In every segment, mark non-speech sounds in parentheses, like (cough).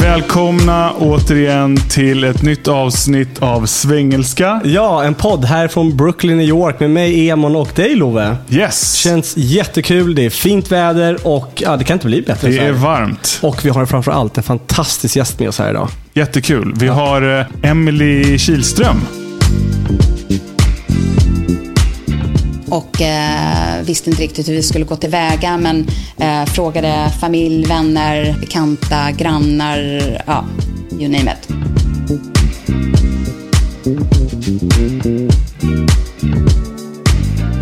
Välkomna återigen till ett nytt avsnitt av Svengelska. Ja, en podd här från Brooklyn, New York med mig, Emon och dig Love. Yes! Känns jättekul, det är fint väder och ja, det kan inte bli bättre Det är varmt. Och vi har framför allt en fantastisk gäst med oss här idag. Jättekul. Vi har eh, Emily Kihlström. Och eh, visste inte riktigt hur vi skulle gå tillväga men eh, frågade familj, vänner, bekanta, grannar, ja, you name it.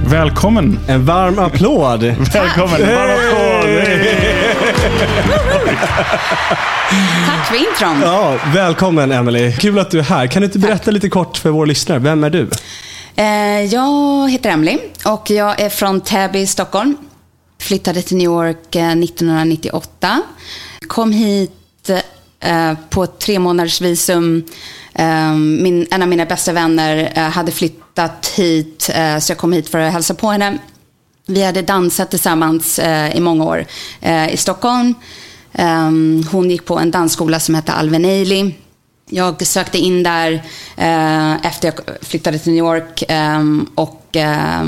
Välkommen! En varm applåd! (laughs) Välkommen! Varm applåd! Tack för intron. Ja, välkommen Emily. Kul att du är här. Kan du inte berätta lite kort för våra lyssnare, vem är du? Eh, jag heter Emily och jag är från Täby, Stockholm. Flyttade till New York eh, 1998. Kom hit eh, på ett tre månaders visum. Min, en av mina bästa vänner hade flyttat hit, så jag kom hit för att hälsa på henne. Vi hade dansat tillsammans i många år i Stockholm. Hon gick på en dansskola som hette Alvin Ailey. Jag sökte in där eh, efter jag flyttade till New York eh, och eh,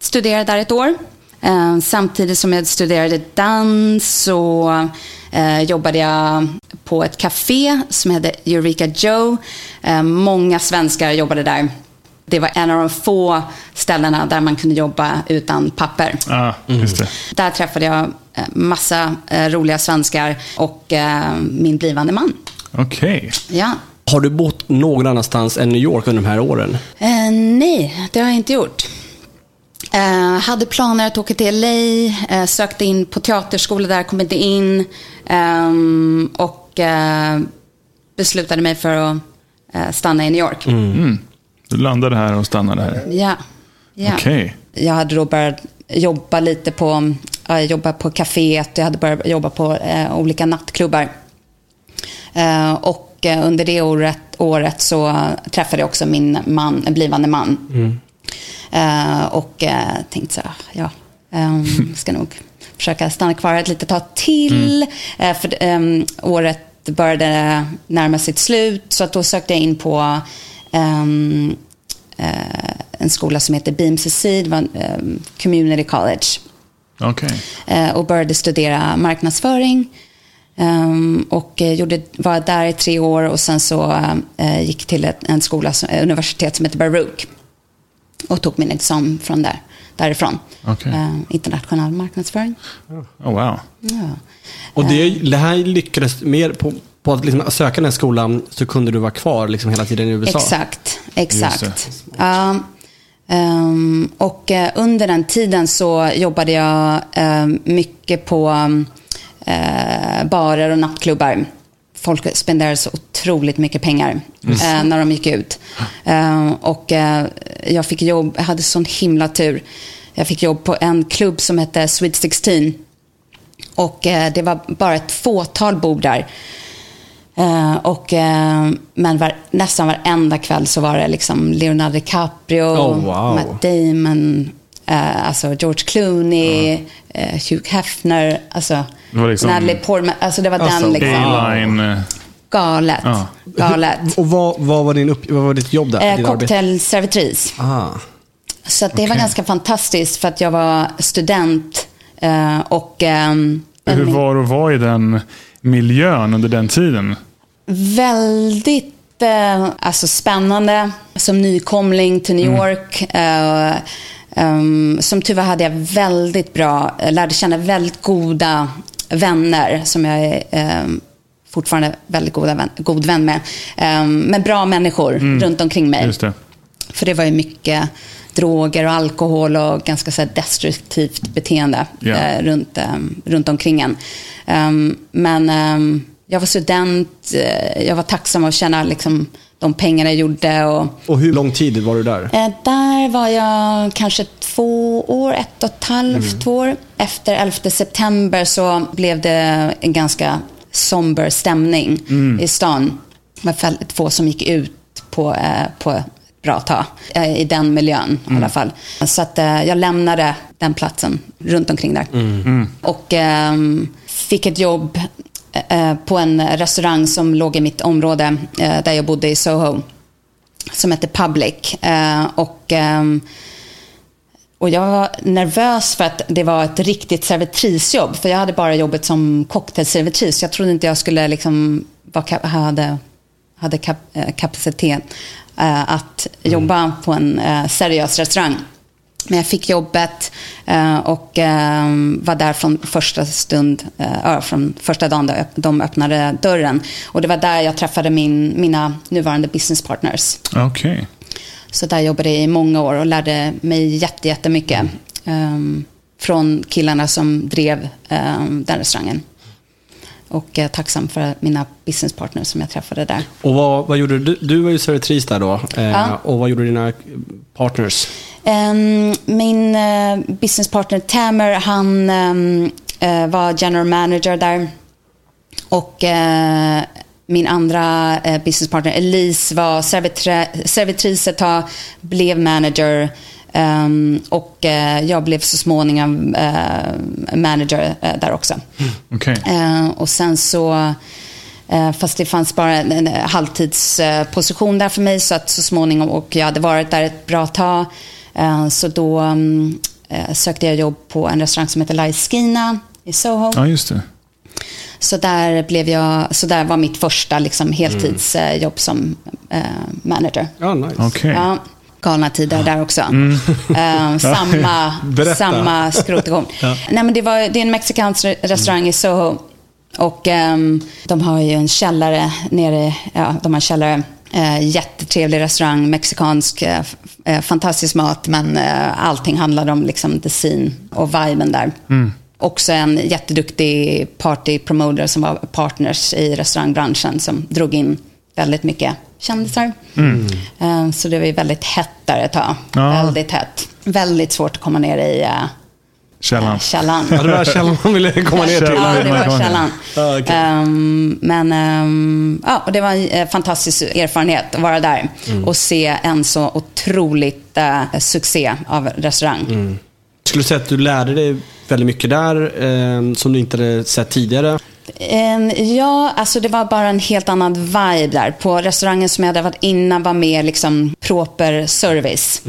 studerade där ett år. Eh, samtidigt som jag studerade dans så eh, jobbade jag på ett café som hette Eureka Joe. Eh, många svenskar jobbade där. Det var en av de få ställena där man kunde jobba utan papper. Just det. Där träffade jag massa roliga svenskar och min blivande man. Okej. Ja. Har du bott någon annanstans än New York under de här åren? Eh, nej, det har jag inte gjort. Eh, hade planer att åka till LA, eh, sökte in på teaterskola där, kom inte in. ehm, och eh, beslutade mig för att eh, stanna i New York. Du landade här och stannade här. Ja. ja. Okej. Jag hade då börjat jobba lite på, äh, jobba på kaféet, jag hade börjat jobba på eh, olika nattklubbar. Eh, och eh, under det året, året så träffade jag också min man, blivande man. Eh, och tänkte så här, ja, um, (laughs) ska nog försöka stanna kvar ett litet tag till. Eh, för ehm, året började närma sitt slut, så att då sökte jag in på ehm, eh, en skola som heter BMCC, det var en, ehm, Community College. Eh, och började studera marknadsföring. Ehm, och eh, gjorde, var där i tre år och sen så eh, gick till ett, en skola, som- eh, universitet som heter Baruch. Och tog min examen från där, därifrån. Okej. Eh, internationell marknadsföring. Oh, wow. Ja. Och det, det här lyckades mer på, på att liksom söka den här skolan så kunde du vara kvar liksom hela tiden i USA? Exakt, exakt. Ja, ehm, och eh, under den tiden så jobbade jag mycket på eh, barer och nattklubbar. Folk spenderade så otroligt mycket pengar eh, när de gick ut. Eh, och eh, jag fick jobb, jag hade sån himla tur. Jag fick jobb på en klubb som hette Sweet 16. Och eh, det var bara ett fåtal bord där. Eh, och, eh, men var, nästan varenda kväll så var det liksom Leonardo DiCaprio, Oh, wow. Matt Damon, eh, alltså George Clooney, Hugh Hefner, alltså Det var liksom- Natalie Portman. Alltså det var Alltså, den liksom. A-line. eh, Galet. Ja. Galet. Och vad, vad, var din upp, vad var ditt jobb där? Eh? Cocktailservitris. Ah. Så att det var Okej. ganska fantastiskt för att jag var student eh, och ehm, Hur var det att vara i den miljön under den tiden? väldigt eh, alltså spännande. Som nykomling till New York. Eh, ehm, som tur var hade jag väldigt bra, eh, lärde känna väldigt goda vänner som jag är ehm, fortfarande väldigt goda vän, god vän med. Ehm, men bra människor runt omkring mig. Just det. För det var ju mycket droger och alkohol och ganska så här, destruktivt beteende Ja. eh, runt, eh, runt omkring en. Ehm, men ehm, jag var student, eh, jag var tacksam att tjäna liksom, de pengarna jag gjorde. Och, Och hur lång tid var du där? Eh, där var jag kanske två år, ett och ett halvt år. Efter 11 september så blev det en ganska somber stämning i stan. Det var få som gick ut på, eh, på ett bra tag. Eh, I den miljön i alla fall. Så att eh, jag lämnade den platsen runt omkring där. Och ehm, fick ett jobb eh, på en restaurang som låg i mitt område där jag bodde i Soho som hette Public. Och, ehm, och jag var nervös för att det var ett riktigt servitrisjobb. För jag hade bara jobbet som cocktailservitris. Jag trodde inte jag skulle liksom kap- hade, hade kap, eh, kapacitet eh, att jobba på en eh, seriös restaurang. Men jag fick jobbet eh, och eh, var där från första stund, eh, från första dagen de- de öppnade dörren. Och det var där jag träffade min, mina nuvarande business partners. Okej. Så där jobbade jag i många år och lärde mig jätte, jättemycket. Um, från killarna som drev um, den restaurangen. Och uh, tacksam för mina business partners som jag träffade där. Och vad, vad gjorde du? Du var ju servitris där då. Eh, Ja. Och vad gjorde dina partners? Um, min uh, business partner Tamer, han um, uh, var general manager där. Och uh, min andra uh, business partner Elise var servitris ett tag, blev manager. Um, och uh, jag blev så småningom uh, manager uh, där också. Okej. Eh, och sen så, eh, fast det fanns bara en, en halvtidsposition där för mig så att så småningom, och jag hade varit där ett bra tag, eh, så då mm, eh, sökte jag jobb på en restaurang som heter Laiskina i Soho. Ja, just det. Så där, blev jag, så där var mitt första liksom, heltidsjobb som eh, manager. Ja, nice. Okej. Ja, galna tider där också. Eh, (laughs) samma, (laughs) Berätta. samma skrotegång. (laughs) Nej, men det, var, det är en mexikansk re- restaurang i Soho. Och ehm, de har ju en källare nere, ja, de har en källare. Eh, jättetrevlig restaurang, mexikansk, eh, fantastisk mat, men allting handlade om liksom the scene och viben där. Också en jätteduktig party promoter som var partners i restaurangbranschen som drog in väldigt mycket kändisar. Eh, Så det var ju väldigt hett där ett tag. Ja. Väldigt hett. Väldigt svårt att komma ner i eh, Källan. källaren. Ja, det var källan man ville komma ner till. Källan. Ja, det var källan. Ja. Ehm, men ehm, ja, och det var en eh, fantastisk erfarenhet att vara där och se en så otroligt eh, succé av restaurang. Skulle du säga att du lärde dig väldigt mycket där eh, som du inte hade sett tidigare? Ehm, ja, alltså det var bara en helt annan vibe där. På restaurangen som jag hade varit innan var mer liksom proper service.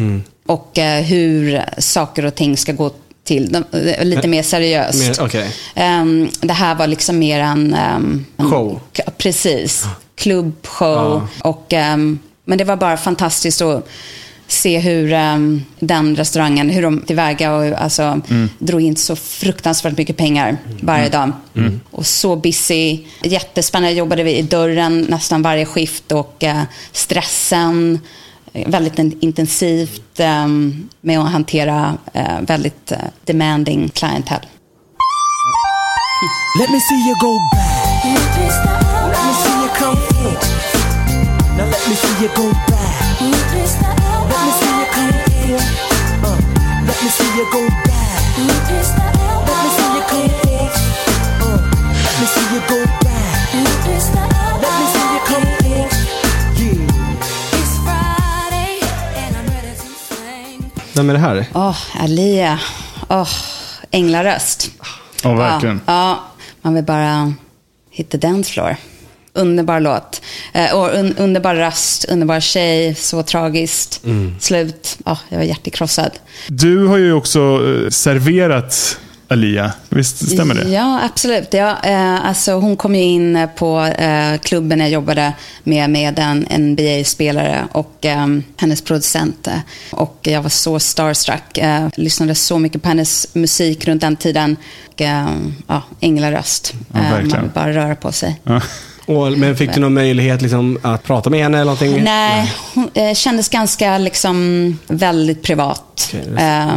Och eh, hur saker och ting ska gå till. Eh, lite mer seriöst. Mer- okej. Ehm, det här var liksom mer en... ehm, en Show. K- Precis. Klubbshow. Och, ehm, men det var bara fantastiskt att se hur ehm, den restaurangen, hur de tillväga och alltså, drog in så fruktansvärt mycket pengar varje dag. Och så busy. Jättespännande. Jobbade vi i dörren nästan varje skift och eh, stressen. eh, Väldigt in- intensivt ehm, med att hantera eh, väldigt eh, demanding clientele. Let me see you go back. Let me see you come forth. Now let me see you go back. Let me see you go back. Let me see you come. Uh, let me see you go back. Let me see you come. Yeah. Vem är det här? Åh, Alia. Åh, änglaröst. Ja, verkligen. Ja, ja, man vill bara hit the dance floor. Underbar låt. Eh, och un, underbar röst, underbar tjej, så tragiskt. Slut. Ja, jag var hjärtekrossad. Du har ju också eh, serverat Alia. Visst stämmer det? Ja, absolut. Ja, eh, alltså hon kom ju in på eh, klubben jag jobbade med, med en NBA-spelare och eh, hennes producent. Och jag var så starstruck. Eh, lyssnade så mycket på hennes musik runt den tiden. Och, eh, ja, änglaröst. Ja, Eh, man vill bara röra på sig. Ja. Och, men fick du någon möjlighet liksom, att prata med henne eller någonting? Nej, hon eh, kändes ganska liksom väldigt privat. Eh,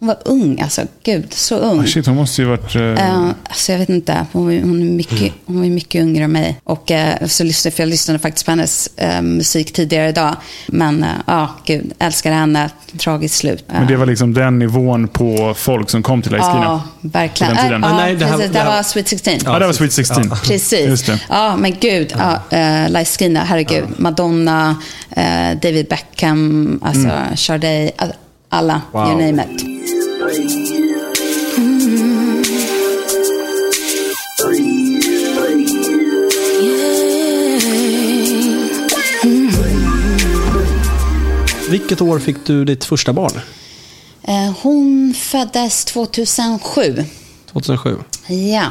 hon var ung, alltså. Gud, så ung. Ah, shit, hon måste ju varit... eh, Eh, alltså jag vet inte, hon, var- hon, är mycket, hon var mycket yngre än mig. Och eh, så lyssnade, för jag lyssnade faktiskt på hennes musik tidigare idag. Men ja, gud, älskade henne. Tragiskt slut. Men det var liksom den nivån på folk som kom till Ja, Ice-Kina. verkligen. På den tiden. Ja, Ah, nej, det här- precis. det Det här- var Sweet 16. Ja, det var Sweet 16. Precis. (laughs) Ja, men gud. Ja, uh, Laiskina, herregud. Madonna, David Beckham, alltså Mm. All- alla, Wow. you name it. Vilket år fick du ditt första barn? Eh, hon föddes 2007. 2007. Ja.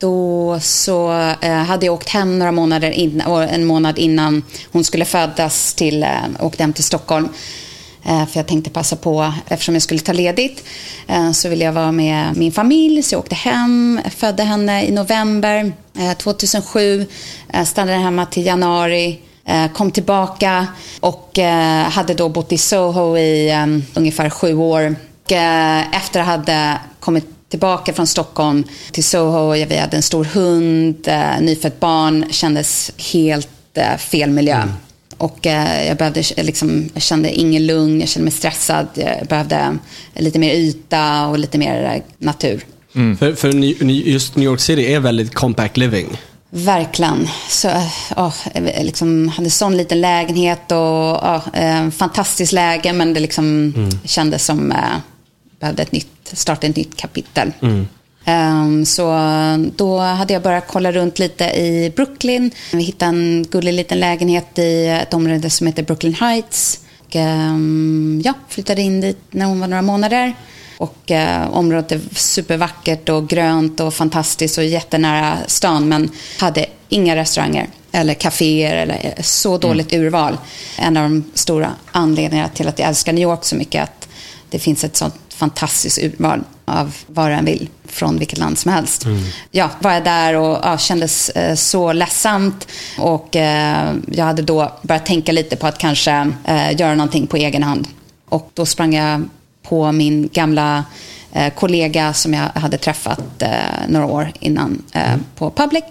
Då så eh, hade jag åkt hem några månader innan, en månad innan hon skulle födas till, eh, åkte hem till Stockholm. Eh, för jag tänkte passa på, eftersom jag skulle ta ledigt, eh, så ville jag vara med min familj. Så jag åkte hem, födde henne i november eh, 2007, stannade hemma till januari. Kom tillbaka och hade då bott i Soho i ehm, ungefär sju år. Och, efter att jag hade kommit tillbaka från Stockholm till Soho, vi hade en stor hund, nyfött barn, kändes helt fel miljö. Mm. Och eh, jag, behövde, liksom, jag kände ingen lugn, jag kände mig stressad, jag behövde lite mer yta och lite mer eh, natur. För, för Ny- just New York City är väldigt compact living. Verkligen. Så, eh, jag liksom hade sån liten lägenhet och ja, eh, fantastiskt läge men det liksom kändes som eh, behövde ett nytt, starta ett nytt kapitel. Ehm, så då hade jag börjat kolla runt lite i Brooklyn. Vi hittade en gullig liten lägenhet i ett område som heter Brooklyn Heights. Och, ehm, ja, flyttade in dit när hon var några månader. Och eh, området är supervackert och grönt och fantastiskt och jättenära stan men hade inga restauranger eller kaféer eller så dåligt urval. En av de stora anledningarna till att jag älskar New York så mycket är att det finns ett sånt fantastiskt urval av vad du än vill från vilket land som helst. Ja, var jag där och ja, kändes eh, så ledsamt och eh, jag hade då börjat tänka lite på att kanske eh, göra någonting på egen hand. Och då sprang jag på min gamla eh, kollega som jag hade träffat eh, några år innan eh, på Public.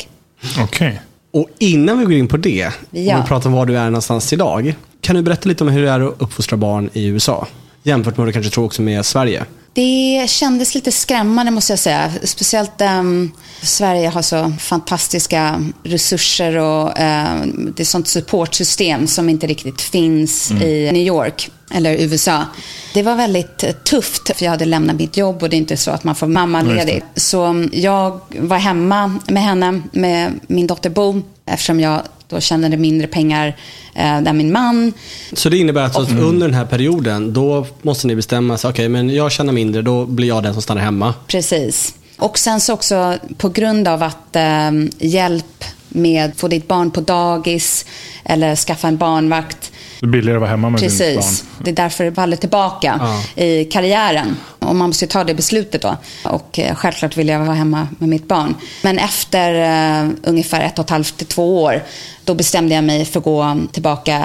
Okej. Och innan vi går in på det, Ja. om vi pratar om var du är någonstans idag. Kan du berätta lite om hur det är att uppfostra barn i USA? Jämfört med vad du kanske tror också med Sverige. Det kändes lite skrämmande måste jag säga. Speciellt um, Sverige har så fantastiska resurser och ehm, det är sånt supportsystem som inte riktigt finns i New York eller USA. Det var väldigt tufft för jag hade lämnat mitt jobb och det är inte så att man får mammaledig. Så um, jag var hemma med henne, med min dotter Bo, eftersom jag då tjänade mindre pengar eh, där min man Så det innebär alltså att under den här perioden, då måste ni bestämma sig, okej, men jag tjänar mindre, då blir jag den som stannar hemma. Precis. Och sen så också på grund av att eh, hjälp med att få ditt barn på dagis eller skaffa en barnvakt. Det är billigare att vara hemma med ditt Precis. barn. Det är därför det faller tillbaka Ja. i karriären. Och man måste ju ta det beslutet då. Och eh, självklart vill jag vara hemma med mitt barn. Men efter eh, ungefär ett och ett halvt till två år, då bestämde jag mig för att gå tillbaka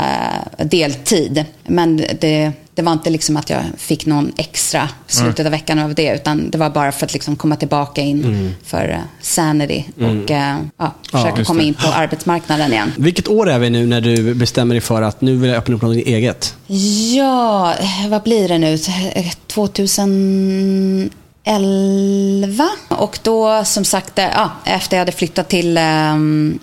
eh, deltid. Men det, det var inte liksom att jag fick någon extra slutet av veckan av det, utan det var bara för att liksom komma tillbaka in för eh, sanity och eh, ja, försöka just komma det. in på arbetsmarknaden igen. Vilket år är vi nu när du bestämmer dig för att nu vill jag öppna upp något eget? Ja, vad blir det nu? 11. Och då, som sagt, eh, ja, efter jag hade flyttat till eh,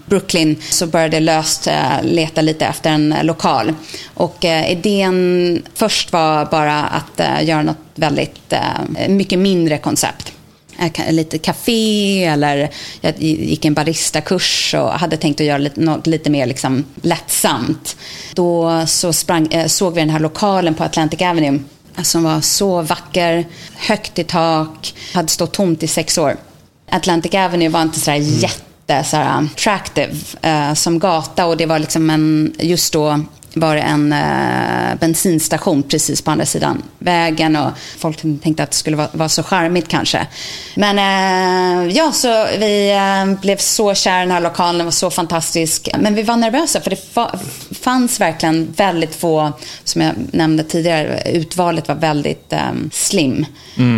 Brooklyn så började jag löst eh, leta lite efter en eh, lokal. Och eh, idén först var bara att eh, göra något väldigt, eh, mycket mindre koncept. Eh, lite café eller jag gick en baristakurs och hade tänkt att göra lite, något lite mer liksom lättsamt. Då så sprang, eh, såg vi den här lokalen på Atlantic Avenue som var så vacker, högt i tak, hade stått tomt i sex år. Atlantic Avenue var inte så här jätte så här, attractive eh, som gata och det var liksom en, just då var det en eh, bensinstation precis på andra sidan vägen och folk tänkte att det skulle vara, vara så charmigt kanske. Men eh, ja, så vi eh, blev så kära i den här lokalen, den var så fantastisk. Men vi var nervösa för det fa- fanns verkligen väldigt få, som jag nämnde tidigare, utvalet var väldigt eh, slim.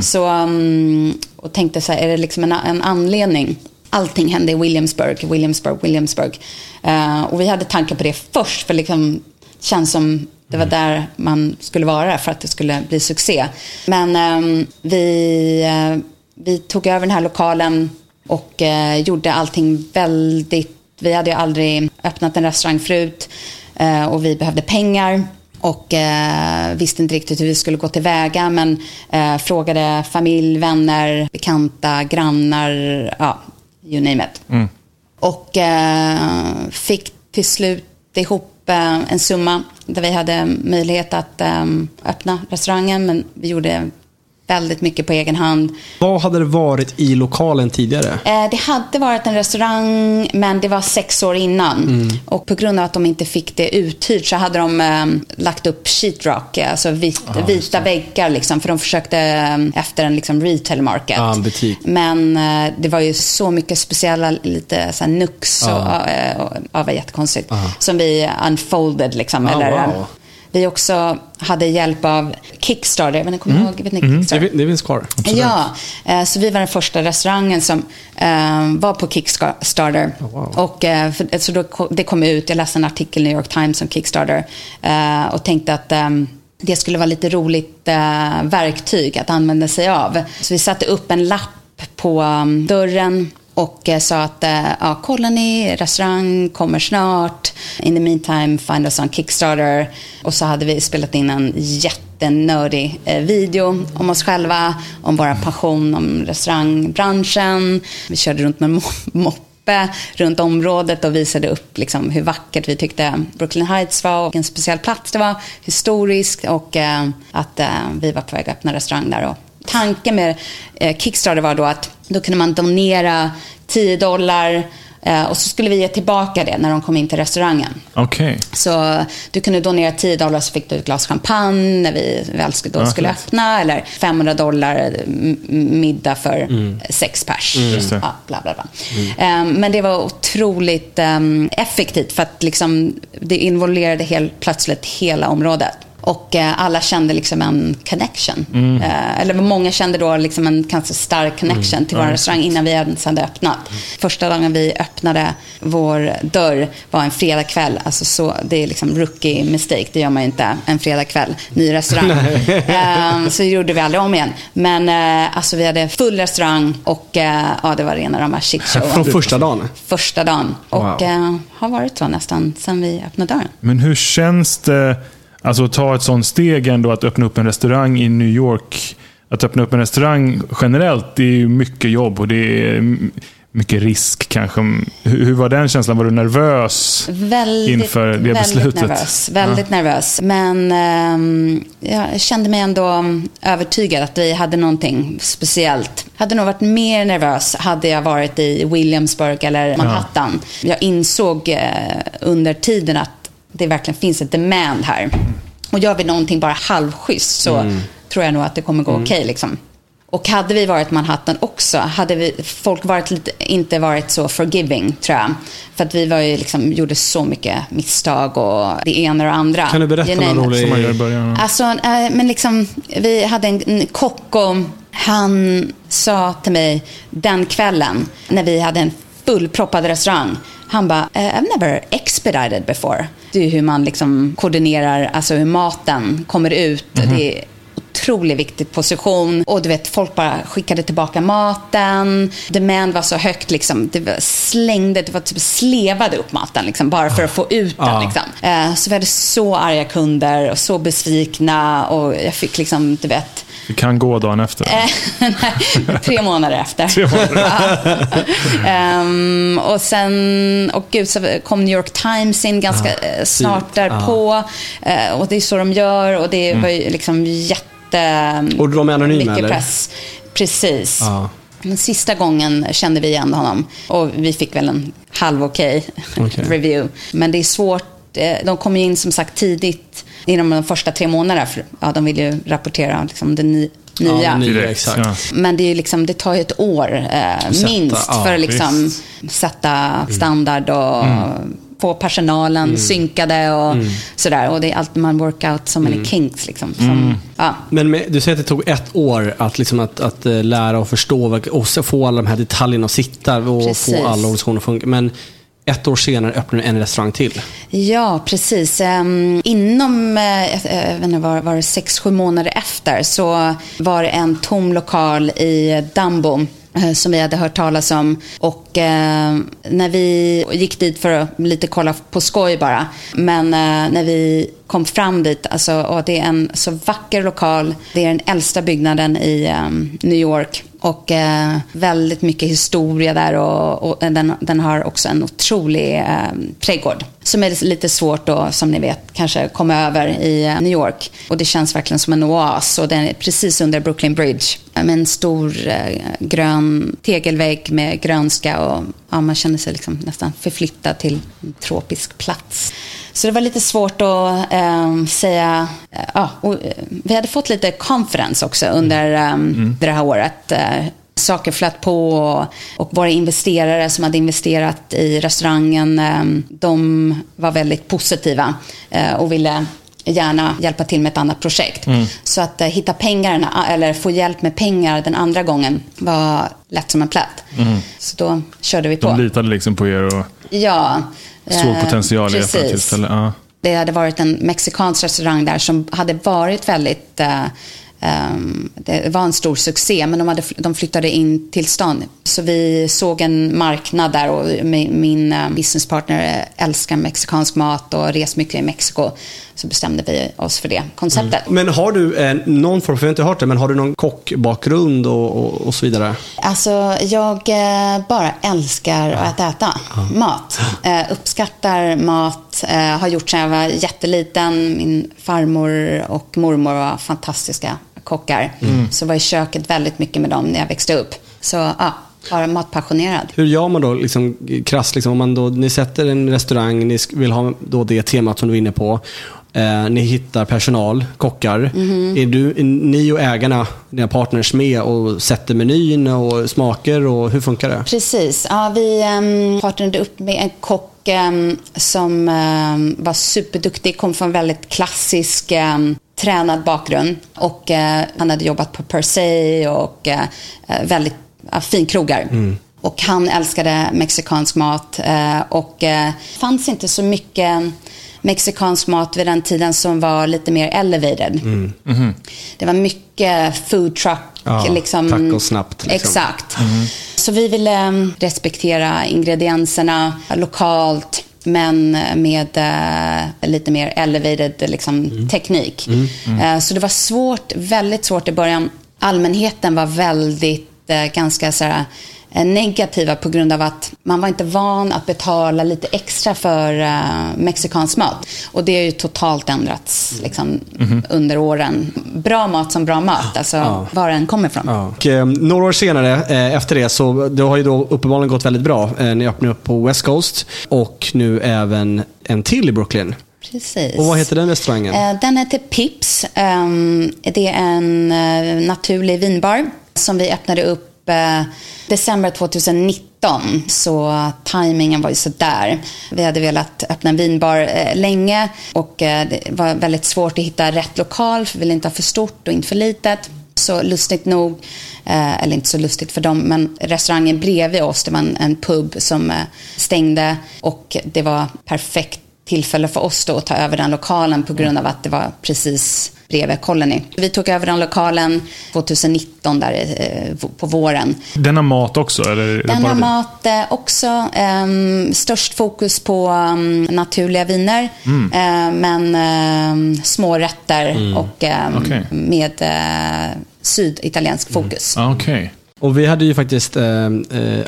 Så, mm, och tänkte så här, är det liksom en, en anledning? Allting hände i Williamsburg, Williamsburg, Williamsburg. Eh, och vi hade tankar på det först, för liksom känns som det var där man skulle vara för att det skulle bli succé. Men ehm, vi, eh, vi tog över den här lokalen och eh, gjorde allting väldigt... Vi hade ju aldrig öppnat en restaurang förut eh, och vi behövde pengar. Och eh, visste inte riktigt hur vi skulle gå tillväga men eh, frågade familj, vänner, bekanta, grannar, ja, you name it. Och eh, fick till slut ihop eh, Eh, en summa där vi hade möjlighet att eh, öppna restaurangen. Men vi gjorde väldigt mycket på egen hand. Vad hade det varit i lokalen tidigare? Eh, det hade varit en restaurang, men det var sex år innan. Och på grund av att de inte fick det uthyrt så hade de eh, lagt upp sheetrock, eh, alltså vit, vita väggar. Liksom, för de försökte eh, efter en liksom, retail market. En butik. Men eh, det var ju så mycket speciella, lite så här nux och, Ja. eh, och, ja, var jättekonstigt. Som vi unfolded liksom. Ah, eller, wow. Vi också hade hjälp av Kickstarter. Jag vet inte, kommer Mm. ihåg? Vet ni Kickstarter? Det, det finns kvar. Ja, eh, så vi var den första restaurangen som eh, var på Kickstarter. wow. Och, eh, så då, det kom ut, jag läste en artikel i New York Times om Kickstarter och tänkte att det skulle vara lite roligt verktyg att använda sig av. Så vi satte upp en lapp på um, dörren och eh, sa att eh, ja, kolla ni, restaurang kommer snart. In the meantime, find us on Kickstarter. Och så hade vi spelat in en jättenördig eh, video om oss själva, om vår passion om restaurangbranschen. Vi körde runt med moppe runt området och visade upp liksom, hur vackert vi tyckte Brooklyn Heights var och vilken speciell plats det var, historiskt och att vi var på väg att öppna restaurang där. Och tanken med eh, Kickstarter var då att då kunde man donera 10 dollar eh, och så skulle vi ge tillbaka det när de kom in till restaurangen. Okej. Så du kunde donera 10 dollar så fick du ett glas champagne när vi väl skulle, då skulle öppna. Eller 500 dollar m- middag för sex pers. Det. Ja, bla, bla, bla. Ehm, men det var otroligt ehm, effektivt för att liksom, det involverade helt plötsligt hela området. Och eh, alla kände liksom en connection. Eh, eller många kände då liksom en ganska stark connection till vår restaurang innan vi ens hade öppnat. Första dagen vi öppnade vår dörr var en fredagkväll. Alltså så, det är liksom rookie mistake, det gör man ju inte en fredagkväll, ny restaurang. (laughs) Eh, så gjorde vi aldrig om igen. Men eh, alltså vi hade full restaurang och ja, det var rena rama shitshowen. Från första dagen? Första dagen. Och Wow. eh, har varit så nästan sen vi öppnade dörren. Men hur känns det alltså, att ta ett sånt steg ändå att öppna upp en restaurang i New York? Att öppna upp en restaurang generellt, det är ju mycket jobb och det är mycket risk kanske. Hur, hur var den känslan? Var du nervös? Väldigt, Inför det väldigt beslutet. nervös. Väldigt nervös. Men ehm, jag kände mig ändå övertygad att vi hade någonting speciellt. Hade nog varit mer nervös hade jag varit i Williamsburg eller Manhattan. Jag insåg eh, under tiden att det verkligen finns ett demand här. Och gör vi någonting bara halvschysst så tror jag nog att det kommer gå okej. liksom. Och hade vi varit Manhattan också, hade vi, folk varit lite, inte varit så forgiving, tror jag. För att vi var ju liksom, gjorde så mycket misstag och det ena och det andra. Kan du berätta You någon name it. rolig... Som man gör i början. Alltså, eh, men liksom, vi hade en, en kock och han sa till mig den kvällen när vi hade en fullproppad restaurang. Han bara, eh, I've never expedited before. Det är hur man liksom koordinerar, alltså hur maten kommer ut. Det är otroligt viktig position. Och du vet, folk bara skickade tillbaka maten. Demand var så högt liksom. Det var slängde, det var typ slevade upp maten liksom, bara för att få ut den. Ja. Liksom. Eh, Så vi hade så arga kunder och så besvikna och jag fick liksom, du vet, Det kan gå dagen efter. Eh, (laughs) nej, tre månader efter. Tre månader. (laughs) Ehm, och sen, och gud, så kom New York Times in ganska eh, snart därpå. Eh, och det är så de gör och det var ju liksom jätte... Och de är anonyma, mycket eller? press. Precis. Ja. Men sista gången kände vi igen honom och vi fick väl en halv okej Okej. (laughs) review. Men det är svårt de kom ju in som sagt tidigt, inom de första tre månaderna. För, ja, de vill ju rapportera liksom, det ny, nya. Ja, nya, exakt. ja. Men det, är liksom, det tar ju ett år eh, Sätta, minst ja, för att liksom, sätta standard och få personalen synkade och sådär. Och det är allt man workout som, eller kinks liksom. Som, ja. Men med, du säger att det tog ett år att, liksom att, att eh, lära och förstå och få alla de här detaljerna att sitta och Precis. få alla organisationer att funka. Men ett år senare öppnar du en restaurang till. Ja, precis. Ehm, inom, eh, eh, jag vet inte, var, var det sex, sju månader efter så var det en tom lokal i Dambo eh, som vi hade hört talas om. Och eh, när vi gick dit för att lite kolla på skoj bara. Men eh, när vi kom fram dit, alltså, och det är en så vacker lokal. Det är den äldsta byggnaden i um, New York. Och eh, väldigt mycket historia där och, och den, den har också en otrolig eh, trädgård. Som är lite svårt då, som ni vet, kanske komma över i eh, New York. Och det känns verkligen som en oas och den är precis under Brooklyn Bridge. Med en stor eh, grön tegelvägg med grönska och ja, man känner sig liksom nästan förflyttad till en tropisk plats. Så det var lite svårt att eh, säga. ja, och, eh, vi hade fått lite confidence också under eh, det här året. Eh, saker flöt på och, våra investerare som hade investerat i restaurangen, eh, de var väldigt positiva eh, och ville gärna hjälpa till med ett annat projekt. Så att hitta pengar, den- eller få hjälp med pengar den andra gången var lätt som en plätt. Så då körde vi på. De litade liksom på er och Ja. Såg eh, potential i för precis. tillfälle. Ja. Det hade varit en mexikansk restaurang där som hade varit väldigt... Eh, ehm, det var en stor succé, men de, hade, de flyttade in till stan. Så vi såg en marknad där och min, min eh, businesspartner älskar mexikansk mat och reser mycket i Mexiko. Så bestämde vi oss för det konceptet. Men har du eh, någon form, för jag har inte hört det, men har du någon kockbakgrund och, och, och så vidare? Alltså, jag eh, bara älskar att äta mat. Eh, uppskattar mat. Eh, har gjort sedan jag var jätteliten. Min farmor och mormor var fantastiska kockar. Så var i köket väldigt mycket med dem när jag växte upp. Så ja, bara matpassionerad. Hur gör man då, liksom, krasst, liksom, om man då, ni sätter en restaurang, ni vill ha då det temat som du är inne på. Eh, ni hittar personal, kockar. Är, du, är ni och ägarna, dina partners, med och sätter menyn och smaker och hur funkar det? Precis. Ja, vi um, partnerade upp med en kock ehm, som ehm, var superduktig, kom från väldigt klassisk ehm, tränad bakgrund. Och eh, han hade jobbat på Per se och eh, väldigt ja, finkrogar. Och han älskade mexikansk mat eh, och eh, fanns inte så mycket mexikansk mat vid den tiden som var lite mer elevated. Det var mycket food truck. Ja, liksom, tacos snabbt, liksom. Exakt. Så vi ville mm, respektera ingredienserna lokalt men med eh, lite mer elevated liksom, teknik. Eh, så det var svårt, väldigt svårt i början. Allmänheten var väldigt, eh, ganska så här, negativa på grund av att man var inte van att betala lite extra för uh, mexikansk mat. Och det har ju totalt ändrats liksom, under åren. Bra mat som bra mat, alltså var den kommer ifrån. Och, eh, några år senare, eh, efter det, så det har ju då uppenbarligen gått väldigt bra. Eh, ni öppnade upp på West Coast och nu även en till i Brooklyn. Precis. Och vad heter den restaurangen? Eh, Den heter Pips. Ehm, Det är en eh, naturlig vinbar som vi öppnade upp eh, december 2019. Så tajmingen var ju sådär. Vi hade velat öppna en vinbar eh, länge och eh, det var väldigt svårt att hitta rätt lokal för vi ville inte ha för stort och inte för litet. Så lustigt nog, eh, eller inte så lustigt för dem, men restaurangen bredvid oss, det var en, en pub som eh, stängde och det var perfekt tillfälle för oss då att ta över den lokalen på grund av att det var precis bredvid Colony. Vi tog över den lokalen 2019 där eh, på våren. Denna mat också? Eller Den har mat eh, också. ehm, störst fokus på ehm, naturliga viner. Mm. Eh, men ehm, små rätter och Okej. med syditaliensk fokus. Ah, Okej. Och vi hade ju faktiskt eh, eh,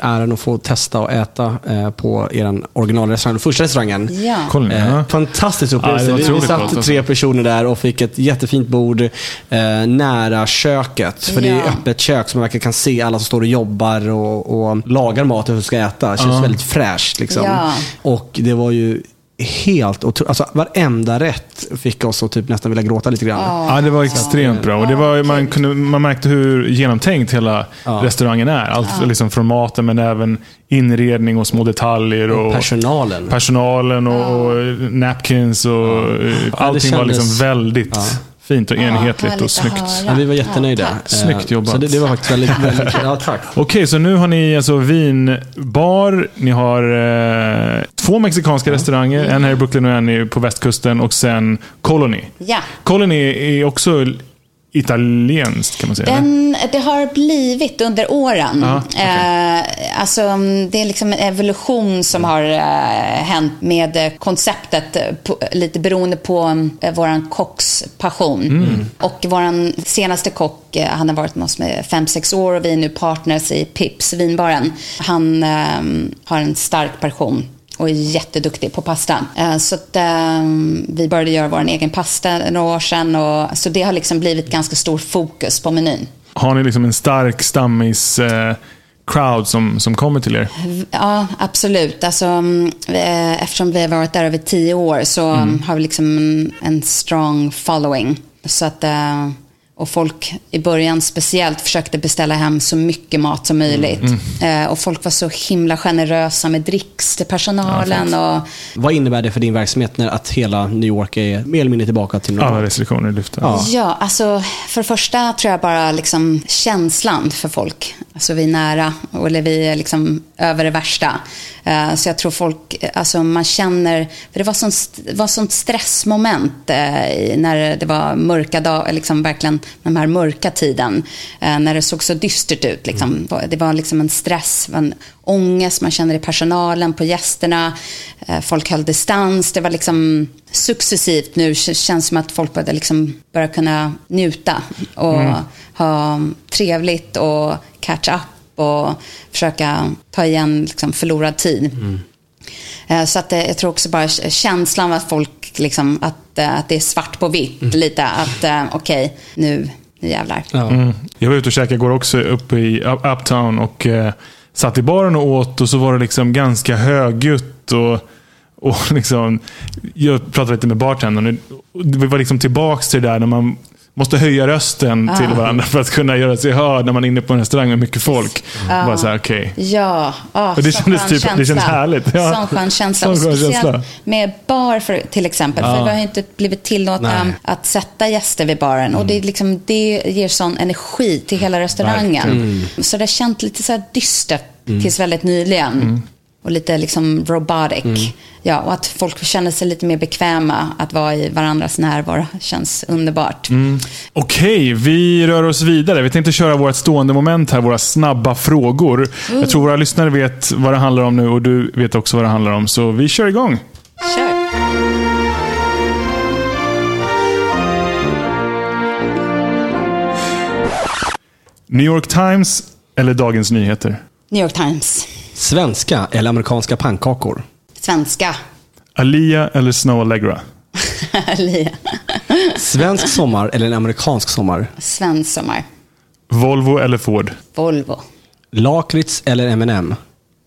äran att få testa och äta eh, på er originalrestaurang, första restaurangen. Ja. Eh, ja. fantastisk Ja, upplevelse. var vi otroligt satt gott, alltså. tre personer där och fick ett jättefint bord eh, nära köket. För det är Ja. öppet kök så man verkligen kan se alla som står och jobbar och, och lagar maten som ska äta. Det känns Ja. väldigt fräscht. Liksom. Ja. Och det var ju helt otroligt. Alltså varenda rätt fick oss att typ nästan vilja gråta lite grann. Ja, det var extremt bra. Och det var, man, kunde, man märkte hur genomtänkt hela Ja. restaurangen är. Allt liksom från maten, men även inredning och små detaljer. Och, Personalen. personalen och, och napkins. Och, eh, Allting var kändes- liksom väldigt Ja. Fint och enhetligt härligt och snyggt. Ja, vi var jättenöjda. Ja. Eh, Snyggt jobbat. Så det, det var faktiskt väldigt, väldigt Ja, tack. (laughs) Okej, så nu har ni alltså vinbar, ni har eh, två mexikanska restauranger, en här i Brooklyn och en i- på västkusten och sen Colony. Ja. Colony är också italienskt kan man säga. Den, det har blivit under åren. Ja, okej. eh, alltså, det är liksom en evolution som har eh, hänt med eh, konceptet, på, lite beroende på eh, våran kocks passion. Mm. Och våran senaste kock, eh, han har varit med oss med fem sex år och vi är nu partners i Pips, vinbaren. Han eh, har en stark passion och är jätteduktig på pasta. Eh, Så att, eh, vi började göra vår egen pasta några år sedan. Och, så det har liksom blivit ganska stor fokus på menyn. Har ni liksom en stark stammis eh, crowd som, som kommer till er? Ja, absolut. Alltså, mm, eh, eftersom vi har varit där över tio år så mm, har vi liksom en, strong following. Så att, och folk i början speciellt försökte beställa hem så mycket mat som möjligt. Eh, och folk var så himla generösa med dricks till personalen. och, Vad innebär det för din verksamhet när att hela New York är mer eller mindre tillbaka till Alla normalt? restriktioner är lyfta. Ja. Ja, alltså för det första tror jag bara liksom känslan för folk. Alltså vi är nära, eller vi är liksom över det värsta. Eh, Så jag tror folk, alltså man känner, för det var sånt, var sånt stressmoment eh, när det var mörka dagar, liksom verkligen den här mörka tiden. eh, När det såg så dystert ut. Liksom. Det var liksom en stress, en ångest man känner i personalen, på gästerna. Eh, Folk höll distans. Det var liksom successivt nu känns som att folk började liksom börja kunna njuta och ha trevligt och catch up och försöka ta igen liksom förlorad tid. Eh, Så att eh, jag tror också bara känslan av att folk, liksom, att, att det är svart på vitt lite. Att okej, nu, nu jävlar. Ja. Mm. Jag var ute och käkade igår också uppe i Up- Uptown och satt i baren och åt och så var det liksom ganska högljutt. Och, och (laughs) liksom, jag pratade lite med bartendern Vi var liksom tillbaka till det där när man måste höja rösten till varandra för att kunna göra sig hörd när man är inne på en restaurang med mycket folk. Bara så här, okej. Ja, oh, Och det kändes typ- det kändes härligt. Ja. Sån skön känsla. Sån känsla. med bar för, till exempel. För vi har ju inte blivit tillåtna Nej. att sätta gäster vid baren. Och det, är liksom, det ger sån energi till hela restaurangen. Så det har känt lite så här dystert tills väldigt nyligen. Och lite liksom robotic. Ja, och att folk känner sig lite mer bekväma att vara i varandras närvaro känns underbart. Okej, vi rör oss vidare. Vi tänkte köra vårt stående moment här, våra snabba frågor. Jag tror våra lyssnare vet vad det handlar om nu och du vet också vad det handlar om. Så vi kör igång. Kör! New York Times eller Dagens Nyheter? New York Times. Svenska eller amerikanska pannkakor? Svenska. Alia eller Snow Allegra? (laughs) Lia. Svensk sommar eller en amerikansk sommar? Svensk sommar. Volvo eller Ford? Volvo. Lakrits eller M&M?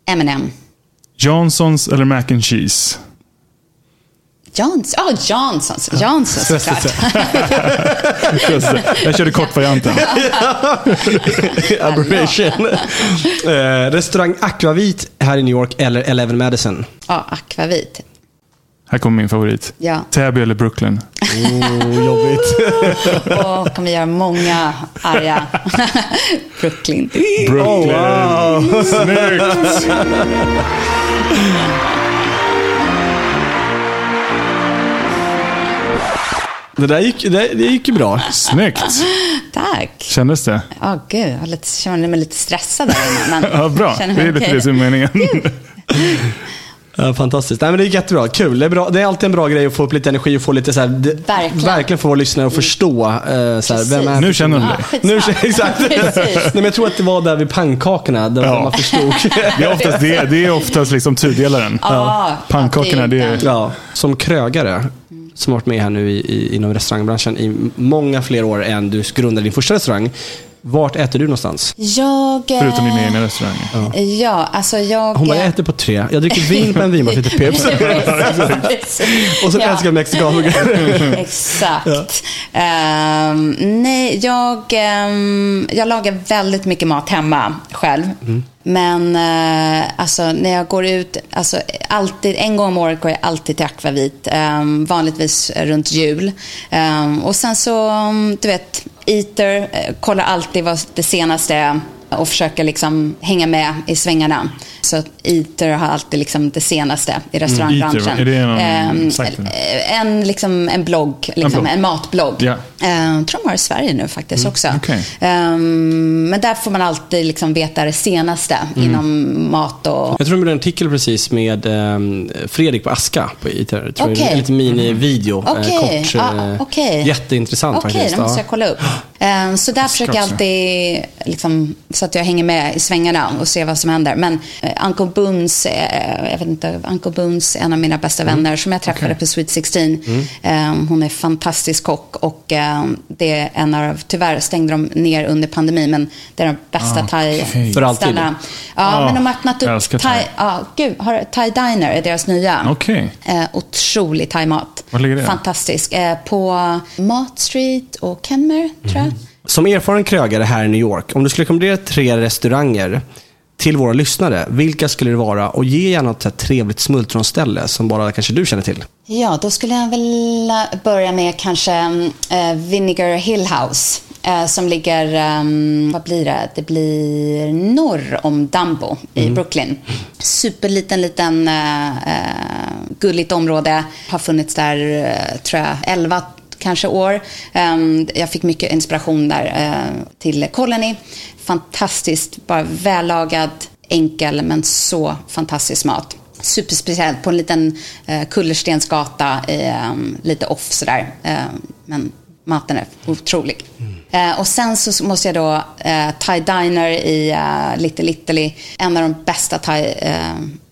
M&M. Johnsons eller Mac and Cheese? Johns oh, Johnsons. Johnsons såklart. Just det. Jag körde kortvarianten. (laughs) (laughs) Aberration. eh, restaurang Aquavit här i New York eller Eleven Madison? Ja, akvavit. Här kommer min favorit. Ja. Täby eller Brooklyn? Oh, jobbigt. (laughs) Och kommer göra många arga. Brooklyn. Brooklyn! Snyggt! Det där gick, det, det gick ju bra. Snyggt! Tack. Kändes det? Ja, gud. Jag lite, kände mig lite stressad där innan. Men (laughs) Ja, bra. Det är lite det som är meningen. Ja, fantastiskt. Nej, men det gick jättebra. Kul. Det är, bra. det är alltid en bra grej att få upp lite energi och få lite så här, Verkligen. verkligen få våra lyssnare att förstå. Eh, så här, vem är Nu känner de dig. Nu, exakt. (laughs) Nej, men jag tror att det var där vid pannkakorna, där Ja. man förstod. (laughs) Det är oftast, det, det är oftast liksom tudelaren. Ja, Pannkakorna, det är... ja, som krögare, som har varit med här nu i, i, inom restaurangbranschen i många fler år än du grundade din första restaurang. Vart äter du någonstans? Jag... eh, Förutom dina egna restauranger. Ja, alltså jag... Hon bara, jag eh, äter på tre. Jag dricker vin på en vinbar som heter Pips. Och så Ja. älskar jag mexikanburgare. (laughs) Exakt. Ehm, nej, jag, ehm, jag lagar väldigt mycket mat hemma själv. Men eh, alltså, när jag går ut, alltså, alltid, en gång om året går jag alltid till Akvavit. Um, vanligtvis runt jul. Ehm, och sen så, um, du vet, Eater, eh, kollar alltid vad det senaste är och försöker liksom hänga med i svängarna. Så att Eater har alltid liksom det senaste i restaurangbranschen. Eater, är det någon Ehm, sajt? en, liksom, en blogg, liksom, blogg. en matblogg. Ja. Eh, Jag tror de har i Sverige nu faktiskt också. okej. Ehm, men där får man alltid liksom veta det senaste inom mat och... Jag tror de gjorde en artikel precis med ehm, Fredrik på Aska på tror Okej. En liten mini-video. eh, Okej, kort. ja, eh, okej. Jätteintressant Okej, faktiskt. det måste Ja. jag kolla upp. Ehm, Så där försöker jag alltid, liksom, så att jag hänger med i svängarna och ser vad som händer. Men Uncle Boons, eh, jag vet inte, Uncle Boons är en av mina bästa vänner som jag träffade på Sweet 16. Ehm, Hon är fantastisk kock och ehm, det är en av, tyvärr stängde de ner under pandemin, men det är de bästa Ah, thai okej. För alltid? Ja, Ah, men de har öppnat upp thai. Ja, gud, har, thai Diner är deras nya. Okej. Eh, otrolig thaimat. Var ligger det? Fantastisk. Eh, på Mat Street och Kenmare, tror jag. Som erfaren krögare här i New York, om du skulle rekommendera tre restauranger till våra lyssnare, vilka skulle det vara? Och ge gärna ett trevligt smultronställe som bara kanske du känner till. Ja, då skulle jag väl börja med kanske eh, Vinegar Hill House. Eh, som ligger, ehm, vad blir det? Det blir norr om Dumbo i Brooklyn. Superliten, liten, eh, gulligt område. Har funnits där, tror jag, 11 kanske år. Ehm, jag fick mycket inspiration där eh, till Colony. Fantastiskt, bara vällagad, enkel men så fantastisk mat. Superspeciellt på en liten eh, kullerstensgata, eh, lite off sådär. Eh, men maten är otrolig. Eh, och sen så måste jag då eh, Thai Diner i eh, Little Italy. En av de bästa thai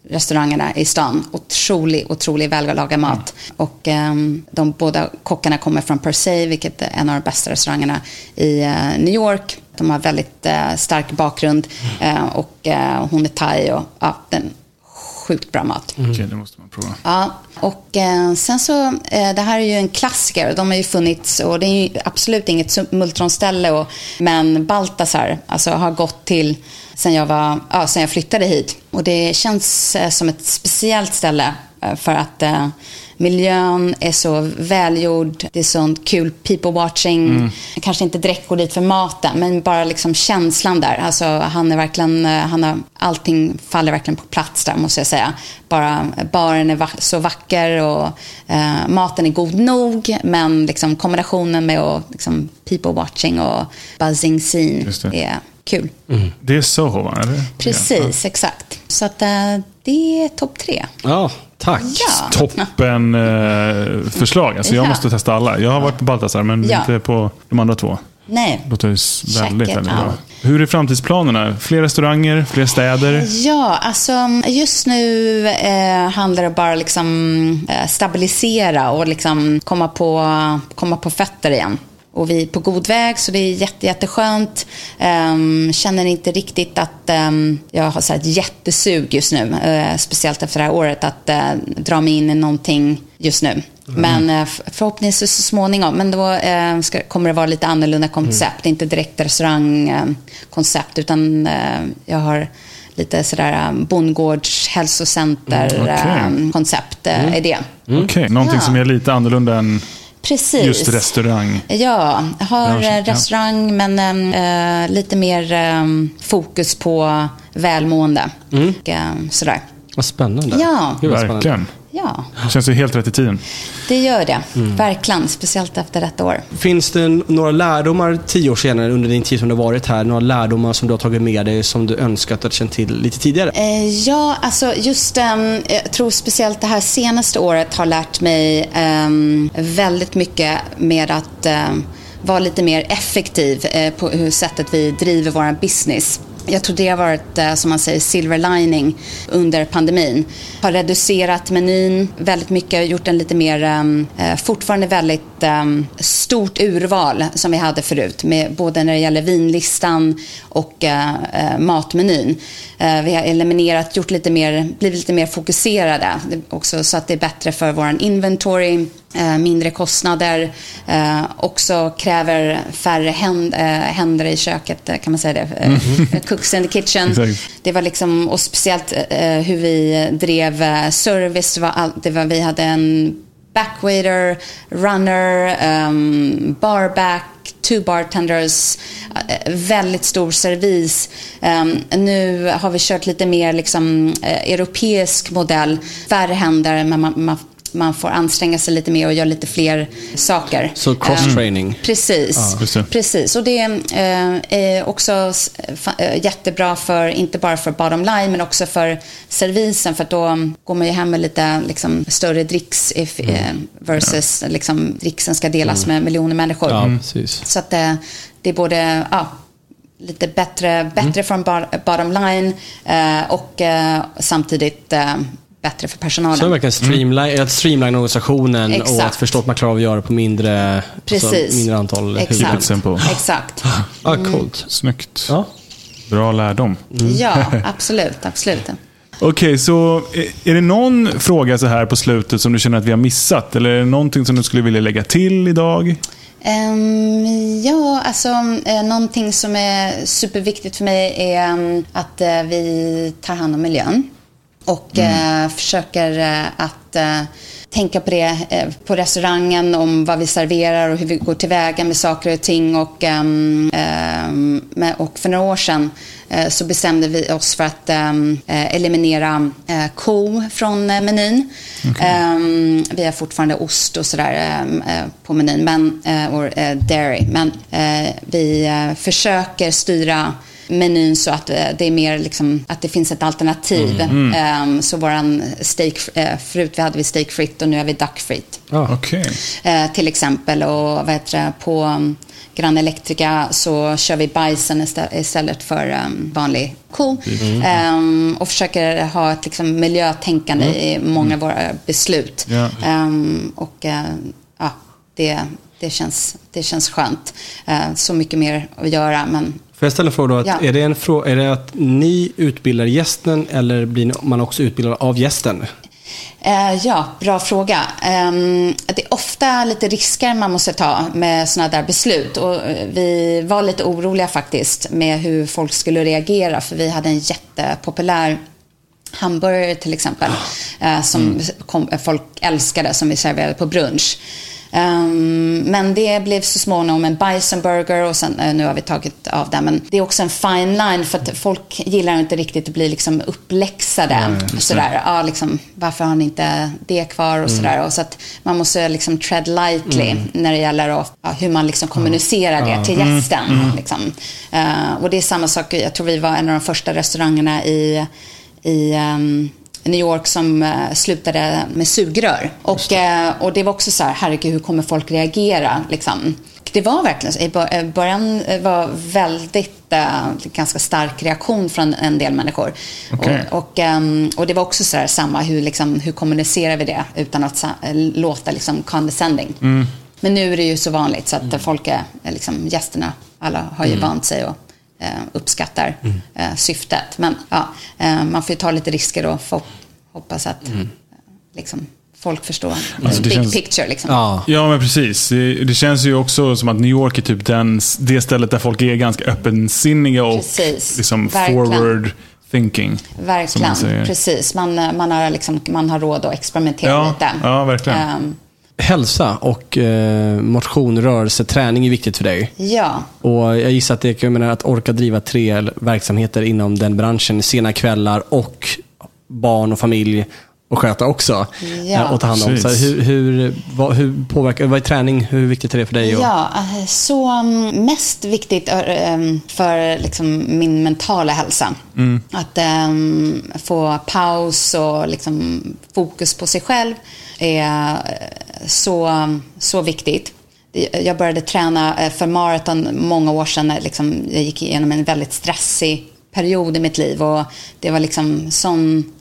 restaurangerna i stan. Otrolig, otrolig vällagad mat. Och ehm, de båda kockarna kommer från Per Se, vilket är en av de bästa restaurangerna i eh, New York. De har väldigt eh, stark bakgrund eh, och hon är thai och ja, den sjukt bra mat. Okej, det måste man prova. Ja, och eh, sen så, eh, det här är ju en klassiker. De har ju funnits och det är ju absolut inget multronställe. Och, men Baltasar alltså, har gått till sen jag, var, ja, sen jag flyttade hit. Och det känns eh, som ett speciellt ställe eh, för att eh, miljön är så välgjord. Det är sånt kul people watching. Kanske inte direkt gå dit för maten, men bara liksom känslan där. Alltså, han är verkligen, eh, han har, allting faller verkligen på plats där måste jag säga. Bara baren är va- så vacker och eh, maten är god nog. Men liksom kombinationen med att liksom, people watching och buzzing scene är kul. Det är Soho, va? Eller? Precis, exakt. Så att, eh, det är topp tre. Ja, tack. Ja. Toppen eh, förslag. Alltså, jag Ja. måste testa alla. Jag har varit på Baltasar, men Ja. inte på de andra två. Nej. Det låter väldigt, väldigt bra. Hur är framtidsplanerna? Fler restauranger, fler städer? Ja, alltså just nu eh, handlar det bara liksom eh, stabilisera och liksom komma på, komma på fötter igen. Och vi är på god väg, så det är jätte, jätteskönt. Um, känner inte riktigt att ehm, jag har så här ett jättesug just nu. eh, speciellt efter det här året, att eh, dra mig in i någonting just nu. Men eh, f- förhoppningsvis så småningom. Men då ska, kommer det vara lite annorlunda koncept. Inte direkt restaurangkoncept, utan jag har lite sådär um, bondgårds hälsocenter Mm, okej. um, koncept eh, är det. Okej, någonting Ja. som är lite annorlunda än Precis. just restaurang. Ja, har Branschen, eh, ja. restaurang men eh, lite mer ehm, fokus på välmående. Och, ehm, sådär. Vad spännande. Ja. Gud, vad spännande. Verkligen. Ja, Det känns ju helt rätt i tiden. det gör det. Mm. Verkligen. Speciellt efter detta år. Finns det några lärdomar tio år senare under din tid som du har varit här? Några lärdomar som du har tagit med dig som du önskat att du känt till lite tidigare? Eh, ja, alltså just ehm, jag tror speciellt det här senaste året har lärt mig ehm, väldigt mycket med att ehm, vara lite mer effektiv eh, på hur sättet vi driver vår business jag tror det har varit, eh, som man säger, silver lining under pandemin. Har reducerat menyn väldigt mycket, gjort den lite mer, ehm, eh, fortfarande väldigt ehm, stort urval som vi hade förut, med, både när det gäller vinlistan och eh, matmenyn. Vi har eliminerat, gjort lite mer, blivit lite mer fokuserade också så att det är bättre för vår inventory mindre kostnader, eh, också kräver färre eh, händer i köket, kan man säga det. Mm. Cooks in the kitchen. Det var liksom, och speciellt hur vi drev service. Var all, det var, vi hade en backwaiter, runner, um, barback, two bartenders, väldigt stor servis. Um, nu har vi kört lite mer liksom, europeisk modell, färre händer, men man, man man får anstränga sig lite mer och göra lite fler saker. Så cross-training? Um, precis. Ja, precis. Och det uh, är också uh, jättebra för, inte bara för bottom line, men också för servisen. För att då går man ju hem med lite liksom, större dricks if, mm. uh, versus ja. liksom, dricksen ska delas mm. med miljoner människor. Ja, mm. Så att det är både lite bättre, bättre mm. från bottom line och samtidigt bättre för personalen. Så verkligen streamline, mm. att streamline organisationen Exakt. och att förstå att man klarar av att göra på mindre, alltså mindre antal Exakt. På. Exakt. Ja, mm. coolt. Snyggt. Ja. Bra lärdom. Mm. Ja, (laughs) absolut. absolut. Okej, okay, så är det någon fråga så här på slutet som du känner att vi har missat? Eller är det någonting som du skulle vilja lägga till idag? Um, ja, alltså uh, någonting som är superviktigt för mig är um, att uh, vi tar hand om miljön. Och mm. försöker eh, att eh, tänka på det på restaurangen, om vad vi serverar och hur vi går tillväga med saker och ting. Och, ehm, ehm, och för några år sedan så bestämde vi oss för att ehm, eh, eliminera ko från menyn. Okay. vi har fortfarande ost och sådär på menyn, men, och dairy. Men vi försöker styra menyn så att eh, det är mer liksom, att det finns ett alternativ. Mm. Um, så våran steak, uh, förut vi hade vi steakfritt och nu har vi duckfritt. Ah, okay. Uh, till exempel och vad heter det, på um, Grand Electrica så kör vi bajsen istället för um, vanlig ko. Mm. Um, och försöker ha ett liksom, miljötänkande mm. i många av våra beslut. Yeah. Um, och uh, ja, det, det, känns, det känns skönt. Uh, så mycket mer att göra men Får jag ställa en fråga då? Att ja. är, det en frå är det att ni utbildar gästen eller blir man också utbildad av gästen? Uh, ja, bra fråga. Um, det är ofta lite risker man måste ta med sådana där beslut. Och eh, vi var lite oroliga faktiskt med hur folk skulle reagera. För vi hade en jättepopulär hamburgare till exempel. Uh, som mm. folk älskade, som vi serverade på brunch. Um, men det blev så småningom en Bisonburger och sen, uh, nu har vi tagit av det. Men det är också en fine line för att folk gillar inte riktigt att bli liksom uppläxade. Mm, sådär. Ja, liksom, varför har ni inte det kvar och mm. sådär. Och så att man måste liksom tread lightly mm. när det gäller och, ja, hur man liksom kommunicerar det till mm. gästen. Mm. Liksom. Uh, och det är samma sak, jag tror vi var en av de första restaurangerna i, i um, New York som uh, slutade med sugrör. Och, det. Uh, och det var också så här, herregud, hur kommer folk reagera? Liksom. Det var verkligen så. I eh, början var väldigt, ganska stark reaktion från en del människor. Okay. Och, och, um, och, det var också så här, samma, hur, liksom, hur kommunicerar vi det utan att låta liksom, condescending. Mm. Men nu är det ju så vanligt så att mm. folk är, liksom, gästerna, alla har ju mm. vant sig och eh, uppskattar mm. eh, syftet. Men ja, eh, man får ju ta lite risker och få, hoppas att mm. liksom, folk förstår alltså, big känns, picture. Liksom. Ja. ja, men precis. Det, det, känns ju också som att New York är typ den, det stället där folk är ganska öppensinniga och liksom forward thinking. Verkligen, precis. Man, man, har liksom, man har råd att experimentera ja, lite. Ja, verkligen. Um, hälsa och eh, motion, rörelse, träning är viktigt för dig. Ja. Och jag gissar att det jag menar, att orka driva tre verksamheter inom den branschen, sena kvällar och barn och familj och sköta också. Ja. Eh, och ta hand om. Så hur, hur, vad, hur påverkar, vad är träning? Hur viktigt är det för dig? Ja, eh, så mm, mest viktigt eh, för liksom min mentala hälsa. Mm. Att um, få paus och liksom fokus på sig själv är så, så viktigt. Jag började träna för maraton många år sedan. Liksom, jag gick igenom en väldigt stressig period i mitt liv. Och det var liksom sån,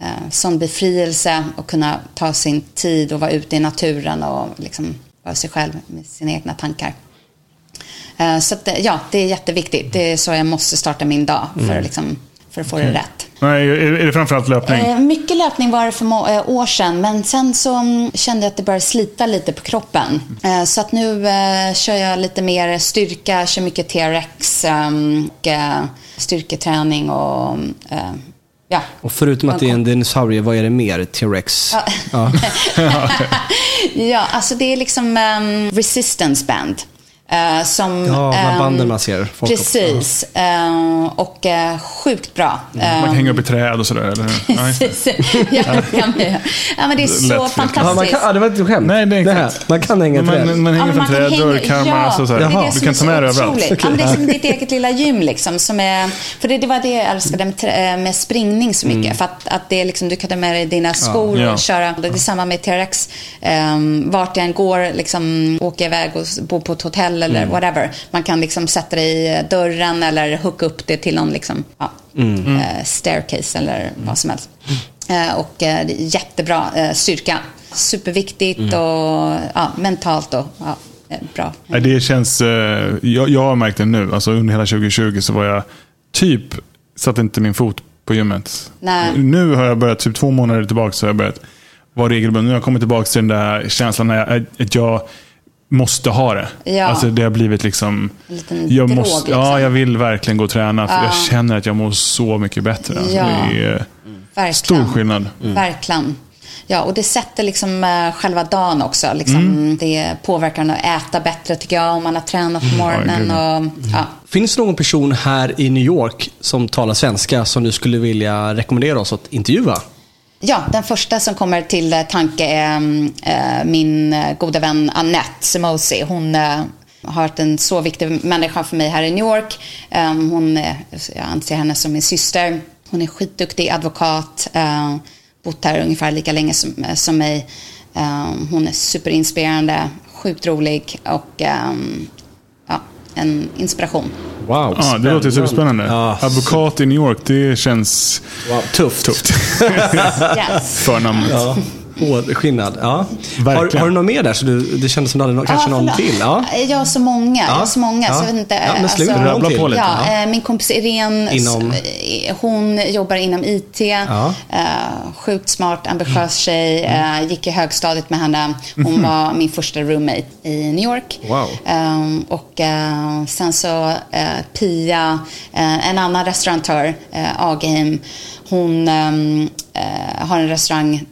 eh, sån befrielse att kunna ta sin tid och vara ute i naturen och liksom vara sig själv med sina egna tankar. Eh, så att, eh, ja, det är jätteviktigt. Det är så jag måste starta min dag för, att, liksom, för att få det rätt. Nej, är, det framförallt löpning? Eh, mycket löpning var det för eh, år sedan, men sen så mm, kände jag att det började slita lite på kroppen. Eh, så att nu kör jag lite mer styrka, kör mycket TRX, ehm, och, styrketräning och eh, ja. Och förutom att det är en dinosaurie, vad är det mer? T-Rex? Ja. (laughs) ja, alltså det är liksom ehm, resistance band. Eh, som, Ja, de här ehm, banden man ser. Precis. eh, och eh, sjukt bra. Man kan hänga upp i träd och sådär, eller hur? (laughs) Nej. Precis. ja, det kan man ja, men det är så Lätt fel. Ja, man fantastiskt. kan, ja, det var inte skämt. Nej, det är här. exakt. Man kan hänga i träd. Man, man hänger Ja, från träd, hänga- dörrkarmar ja, så det är här. det Du kan ta så med det överallt. otroligt. Ja, men det är som ditt eget lilla gym. Liksom, som är, för det, det var det jag älskade med, trä- med springning så mycket. För att, att det är liksom, du kan ta med dig dina skor Ja. och köra. Det är samma med TRX. Um, vart jag än går, liksom, åker iväg och bor på ett hotell eller whatever. Man kan liksom sätta dig i dörren eller hooka upp det till någon liksom, ja, eh, staircase eller vad som helst. Eh, och eh, det är jättebra eh, styrka. Superviktigt och ja, mentalt och ja, eh, bra. Det känns... eh, Jag, jag har märkt det nu. Alltså, under hela 2020 så var jag typ... Satte inte min fot på gymmet. Nej. Nu har jag börjat, typ två månader tillbaka, så har jag börjat vara regelbunden. Nu har jag kommit tillbaka till den där känslan när jag, att jag måste ha det. Ja. Alltså det har blivit liksom... En liten jag drog, måste, liksom. Ja, jag vill verkligen gå och träna. För Ja. jag känner att jag mår så mycket bättre. Alltså, Ja. Det är Verkligen. stor skillnad. Verkligen. Ja, och det sätter liksom eh, själva dagen också. Liksom, Mm. Det påverkar en att äta bättre tycker jag om man har tränat på morgonen. gud, och, ja. Finns det någon person här i New York som talar svenska som du skulle vilja rekommendera oss att intervjua? Ja, den första som kommer till eh, tanke är mm, eh, min eh, goda vän Annette Simosi. Hon har varit en så viktig människa för mig här i New York. Ehm, hon, är- jag anser henne som min syster. Hon är skitduktig advokat. Bott här ungefär lika länge som, som mig. Ehm, hon är superinspirerande, sjukt rolig och ehm, en inspiration. Wow, Ja, det låter superspännande. Ja, Advokat i New York, det känns wow, tufft. tufft. (laughs) Yes. Förnamnet. Ja, hårdskinnad. Ja. Har, har du något mer där? Så du, det kändes som du hade nå- kanske någon till? Ja. Jag har så många. Jag Ja. har så många Ja. så jag vet inte. Ja, men slut, rabbla någon till. på lite. Ja, Ja. eh, min kompis Irene, Inom- eh, hon jobbar inom IT. Ja. Eh, sjukt smart, ambitiös tjej. Eh, gick i högstadiet med henne. Hon var min första roommate i New York. Wow. Eh, och sen så Pia, en annan restauratör, eh, Agheim. Hon ehm, eh, har en restaurang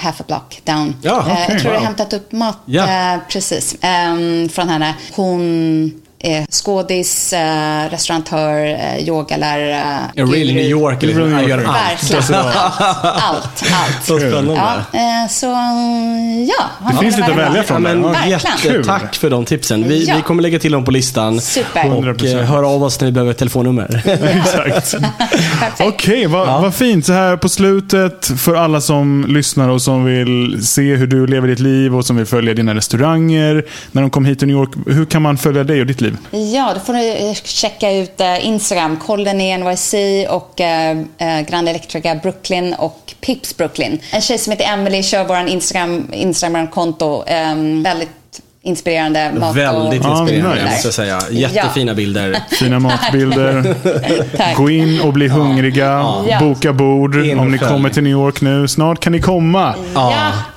half a block down. Ja, Eh, okej, jag tror jag wow. har hämtat upp mat. Eh, precis. Ehm, från henne. Hon är skådis, eh, restauratör, eh, yogalärare. A real New York. New jag gör allt. Verkligen. Allt, (laughs) allt. allt. Så spännande. Ja, eh, så ja. Det finns lite att välja Ja, från men. Ja, Verkligen. jättetack för de tipsen. Vi, Ja. vi kommer lägga till dem på listan. Super. Och 100%. eh, höra av oss när vi behöver ett telefonnummer. (laughs) (laughs) Exakt. Okej, vad, vad fint. Så här på slutet, för alla som lyssnar och som vill se hur du lever ditt liv och som vill följa dina restauranger när de kom hit till New York. Hur kan man följa dig och ditt liv? Ja, då får du eh, checka ut eh, Instagram, Instagram, Colony NYC och eh, Grand Electrica Brooklyn och Pips Brooklyn. En tjej som heter Emily kör vår Instagram, Instagram-konto. Ehm, väldigt inspirerande mat Väldigt Ja, inspirerande, nice. måste jag säga. Jättefina bilder. Fina matbilder. (laughs) Gå in och bli hungriga. Ja. Boka bord och om ni kommer till New York nu. Snart kan ni komma. Ja,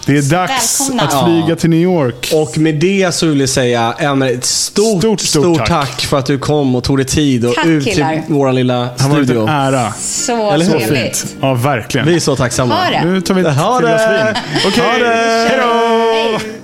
Det är dags Välkomna. att flyga till New York. Och med det så vill jag säga, Emelie, ett stort, Stort, stort, stort tack. tack. för att du kom och tog dig tid och Tack, ut till killar. vår lilla Det har varit studio. en ära. så Eller hur? trevligt. Fint. Ja, verkligen. Vi är så tacksamma. Ha det. Nu tar vi ett Ha glas det. vin. Okej, det. hej då!